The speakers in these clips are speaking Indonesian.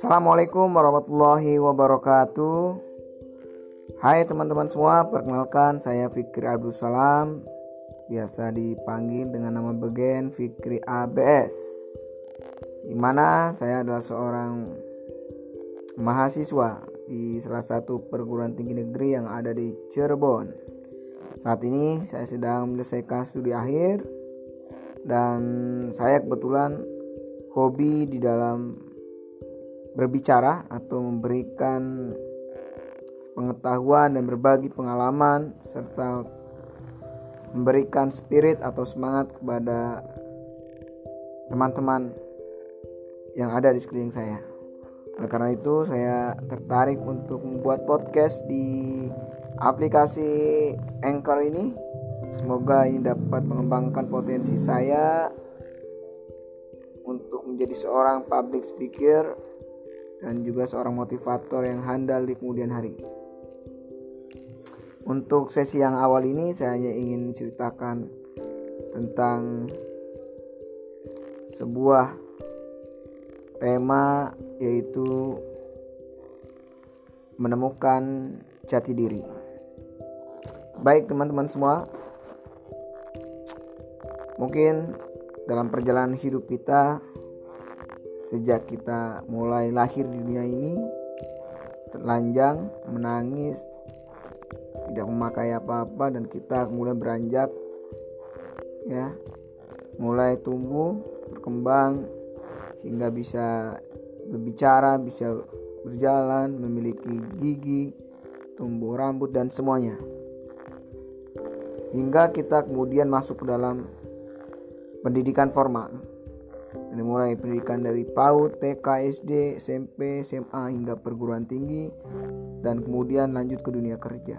Assalamualaikum warahmatullahi wabarakatuh. Hai teman-teman semua, perkenalkan saya Fikri Abdul Salam Biasa dipanggil dengan nama Begen Fikri ABS Di mana saya adalah seorang mahasiswa di salah satu perguruan tinggi negeri yang ada di Cirebon. Saat ini saya sedang menyelesaikan studi akhir Dan saya kebetulan hobi di dalam berbicara atau memberikan pengetahuan dan berbagi pengalaman serta memberikan spirit atau semangat kepada teman-teman yang ada di sekeliling saya. Oleh karena itu saya tertarik untuk membuat podcast di aplikasi Anchor ini. Semoga ini dapat mengembangkan potensi saya untuk menjadi seorang public speaker dan juga seorang motivator yang handal di kemudian hari. Untuk sesi yang awal ini saya hanya ingin ceritakan tentang sebuah tema yaitu menemukan jati diri. Baik teman-teman semua, mungkin dalam perjalanan hidup kita sejak kita mulai lahir di dunia ini telanjang, menangis, tidak memakai apa-apa dan kita kemudian beranjak ya. Mulai tumbuh berkembang hingga bisa berbicara bisa berjalan memiliki gigi tumbuh rambut dan semuanya. Hingga kita kemudian masuk ke dalam pendidikan formal dari mulai pendidikan dari PAUD, TK, SD, SMP, SMA hingga perguruan tinggi dan kemudian lanjut ke dunia kerja.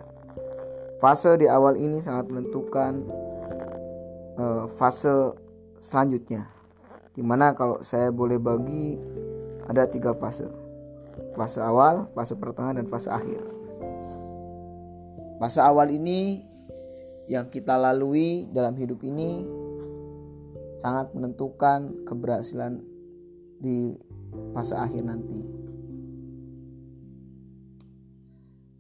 Fase di awal ini sangat menentukan uh, fase selanjutnya. Di mana kalau saya boleh bagi ada tiga fase. Fase awal, fase pertengahan, dan fase akhir. Fase awal ini yang kita lalui dalam hidup ini sangat menentukan keberhasilan di fase akhir nanti.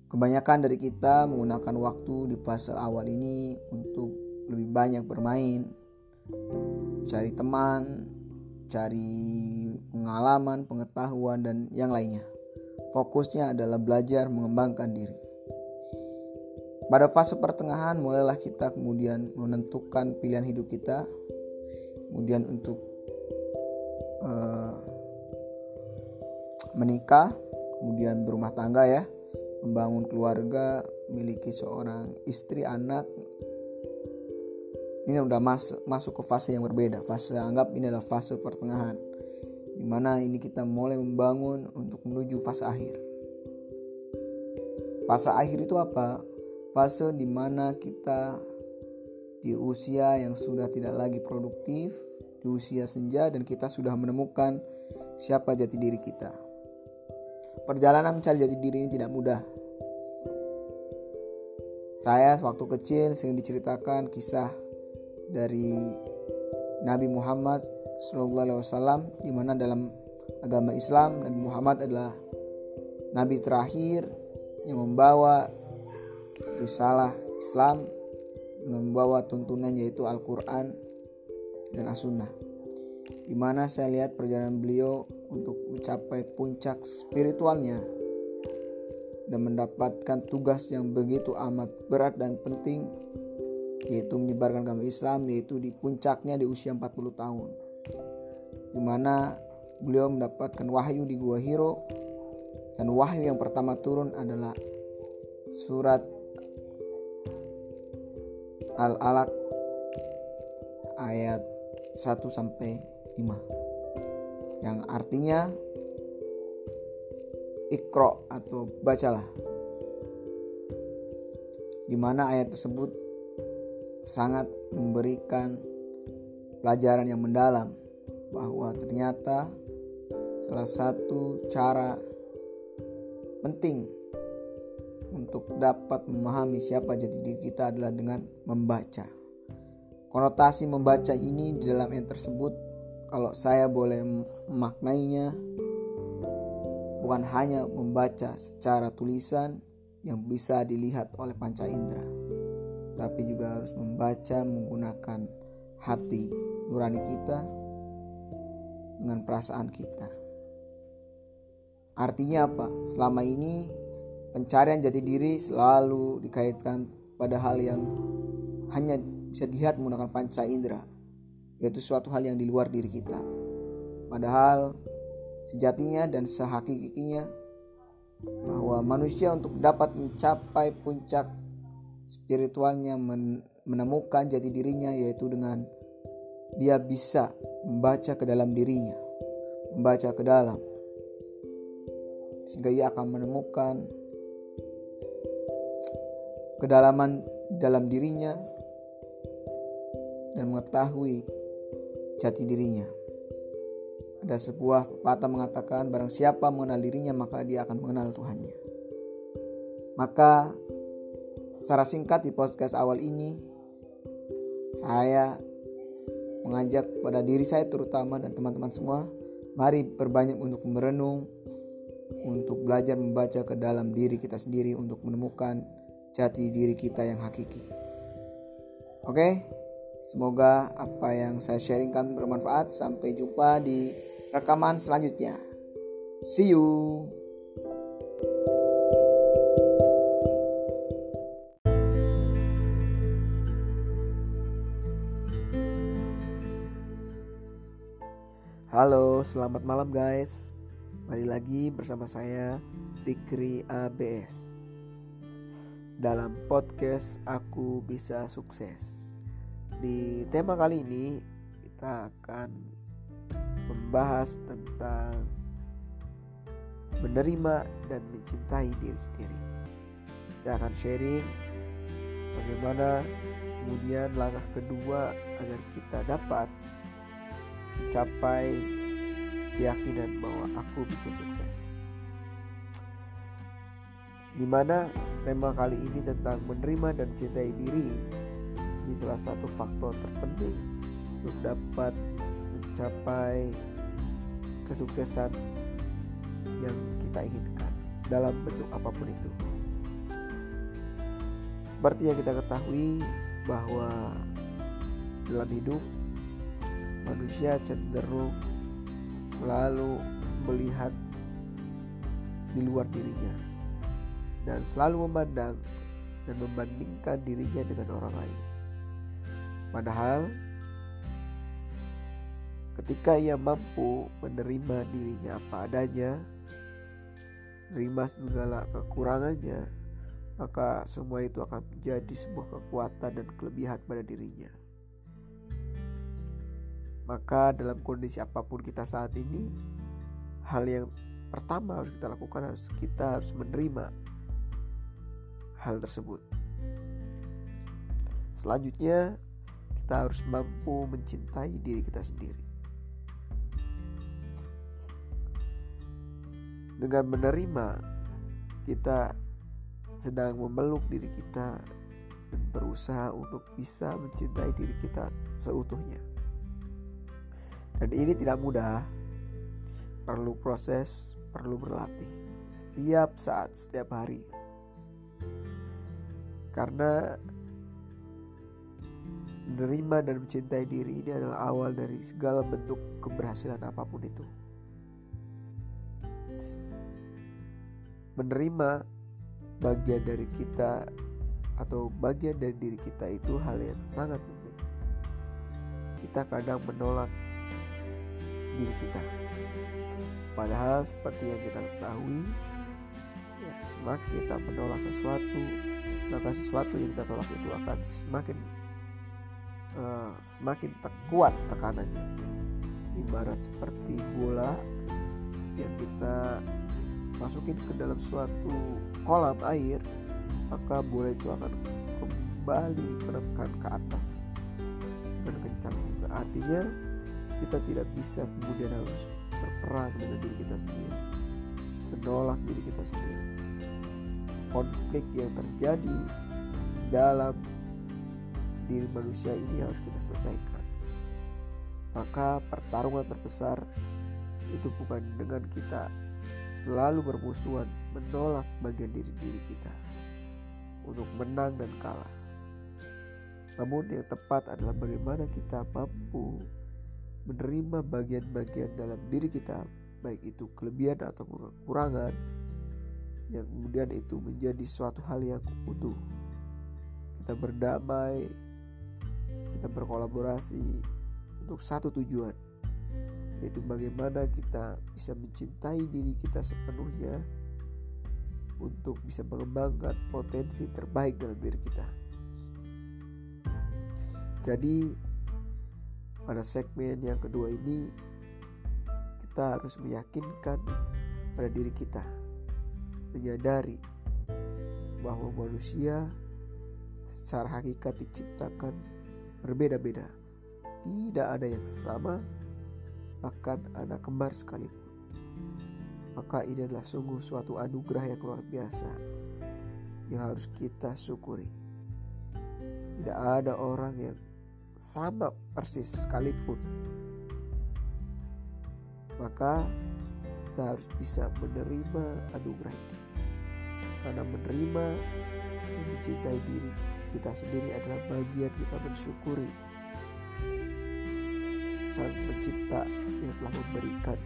Kebanyakan dari kita menggunakan waktu di fase awal ini untuk lebih banyak bermain, cari teman, cari pengalaman, pengetahuan, dan yang lainnya. Fokusnya adalah belajar mengembangkan diri. Pada fase pertengahan, mulailah kita kemudian menentukan pilihan hidup kita, kemudian untuk uh, menikah kemudian berumah tangga ya. Membangun keluarga memiliki seorang istri anak. Ini udah masuk masuk ke fase yang berbeda. Fase anggap ini adalah fase pertengahan. Di mana ini kita mulai membangun untuk menuju fase akhir. Fase akhir itu apa? Fase di mana kita di usia yang sudah tidak lagi produktif, di usia senja dan kita sudah menemukan siapa jati diri kita. Perjalanan mencari jati diri ini tidak mudah. Saya waktu kecil sering diceritakan kisah dari Nabi Muhammad SAW di mana dalam agama Islam Nabi Muhammad adalah nabi terakhir yang membawa risalah Islam membawa tuntunan yaitu Al-Quran dan As-Sunnah. Di mana saya lihat perjalanan beliau untuk mencapai puncak spiritualnya dan mendapatkan tugas yang begitu amat berat dan penting yaitu menyebarkan agama Islam yaitu di puncaknya di usia 40 tahun. Di mana beliau mendapatkan wahyu di Gua Hiro dan wahyu yang pertama turun adalah surat Al-Alaq ayat 1 sampai 5 yang artinya ikro atau bacalah. Di mana ayat tersebut sangat memberikan pelajaran yang mendalam bahwa ternyata salah satu cara penting untuk dapat memahami siapa jati diri kita adalah dengan membaca. Konotasi membaca ini di dalam yang tersebut kalau saya boleh memaknainya bukan hanya membaca secara tulisan yang bisa dilihat oleh panca indera, tapi juga harus membaca menggunakan hati nurani kita dengan perasaan kita. Artinya apa? Selama ini pencarian jati diri selalu dikaitkan pada hal yang hanya bisa dilihat menggunakan panca indera, yaitu suatu hal yang di luar diri kita. Padahal sejatinya dan sehakikinya bahwa manusia untuk dapat mencapai puncak spiritualnya menemukan jati dirinya yaitu dengan dia bisa membaca ke dalam dirinya, membaca ke dalam, sehingga ia akan menemukan kedalaman dalam dirinya dan mengetahui jati dirinya. Ada sebuah pepatah mengatakan barang siapa mengenal dirinya maka dia akan mengenal Tuhannya. Maka secara singkat di podcast awal ini saya mengajak pada diri saya terutama dan teman-teman semua, mari berbanyak untuk merenung, untuk belajar membaca ke dalam diri kita sendiri untuk menemukan jati diri kita yang hakiki. Oke, semoga apa yang saya sharingkan bermanfaat. Sampai jumpa di rekaman selanjutnya. See you. Halo, selamat malam guys. Kembali lagi bersama saya Fikri ABS. Dalam podcast Aku Bisa Sukses. Di tema kali ini kita akan membahas tentang menerima dan mencintai diri sendiri. Saya akan sharing bagaimana kemudian langkah kedua agar kita dapat mencapai keyakinan bahwa aku bisa sukses. Di mana tema kali ini tentang menerima dan mencintai diri ini salah satu faktor terpenting untuk dapat mencapai kesuksesan yang kita inginkan dalam bentuk apa pun itu. Seperti yang kita ketahui bahwa dalam hidup manusia cenderung selalu melihat di luar dirinya dan selalu memandang dan membandingkan dirinya dengan orang lain. Padahal ketika ia mampu menerima dirinya apa adanya, menerima segala kekurangannya, maka semua itu akan menjadi sebuah kekuatan dan kelebihan pada dirinya. Maka dalam kondisi apa pun kita saat ini, hal yang pertama harus kita lakukan harus kita harus menerima hal tersebut. Selanjutnya, kita harus mampu mencintai diri kita sendiri. Dengan menerima, kita sedang memeluk diri kita dan berusaha untuk bisa mencintai diri kita seutuhnya. Dan ini tidak mudah. Perlu proses, perlu berlatih. Setiap saat, setiap hari. Karena menerima dan mencintai diri ini adalah awal dari segala bentuk keberhasilan apa pun itu. Menerima bagian dari kita atau bagian dari diri kita itu hal yang sangat penting. Kita kadang menolak diri kita. Padahal seperti yang kita ketahui, ya, semakin kita menolak sesuatu, maka sesuatu yang kita tolak itu akan semakin uh, semakin kuat tekanannya. Ibarat seperti bola yang kita masukin ke dalam suatu kolam air, maka bola itu akan kembali menekan ke atas dan kencang juga. Artinya kita tidak bisa kemudian harus berperang dengan diri kita sendiri menolak diri kita sendiri konflik yang terjadi dalam diri manusia ini harus kita selesaikan maka pertarungan terbesar itu bukan dengan kita selalu bermusuhan menolak bagian diri-diri kita untuk menang dan kalah. Namun yang tepat adalah bagaimana kita mampu menerima bagian-bagian dalam diri kita, baik itu kelebihan atau kekurangan, yang kemudian itu menjadi suatu hal yang utuh. Kita berdamai, kita berkolaborasi untuk satu tujuan, yaitu bagaimana kita bisa mencintai diri kita sepenuhnya untuk bisa mengembangkan potensi terbaik dalam diri kita. Jadi pada segmen yang kedua ini kita harus meyakinkan pada diri kita menyadari bahwa manusia secara hakikat diciptakan berbeda-beda. Tidak ada yang sama, bahkan anak kembar sekalipun. Maka ini adalah sungguh suatu anugerah yang luar biasa yang harus kita syukuri. Tidak ada orang yang sama persis sekalipun maka kita harus bisa menerima anugerah ini karena menerima mencintai diri kita sendiri adalah bagian kita mensyukuri sang pencipta yang telah memberikan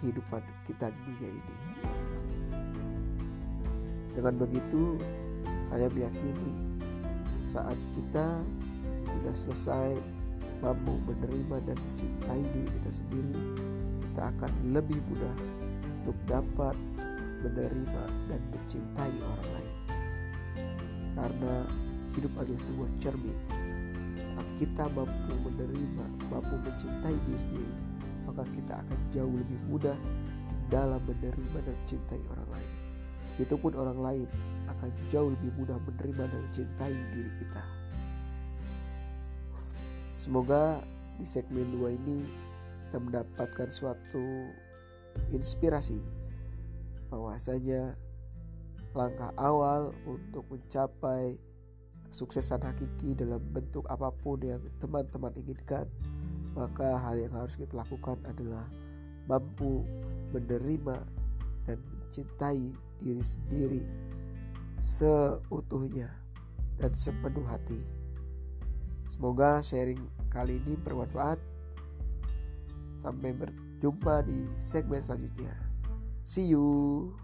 kehidupan kita di dunia ini. Dengan begitu saya meyakini saat kita sudah selesai mampu menerima dan mencintai diri kita sendiri, kita akan lebih mudah untuk dapat menerima dan mencintai orang lain. Karena hidup adalah sebuah cermin. Saat kita mampu menerima, mampu mencintai diri sendiri, maka kita akan jauh lebih mudah dalam menerima dan mencintai orang lain. Begitupun orang lain akan jauh lebih mudah menerima dan mencintai diri kita. Semoga di segmen 2 ini kita mendapatkan suatu inspirasi bahwasanya langkah awal untuk mencapai kesuksesan hakiki dalam bentuk apa pun yang teman-teman inginkan maka hal yang harus kita lakukan adalah mampu menerima dan mencintai diri sendiri seutuhnya dan sepenuh hati. Semoga sharing kali ini bermanfaat. Sampai berjumpa di segmen selanjutnya. See you.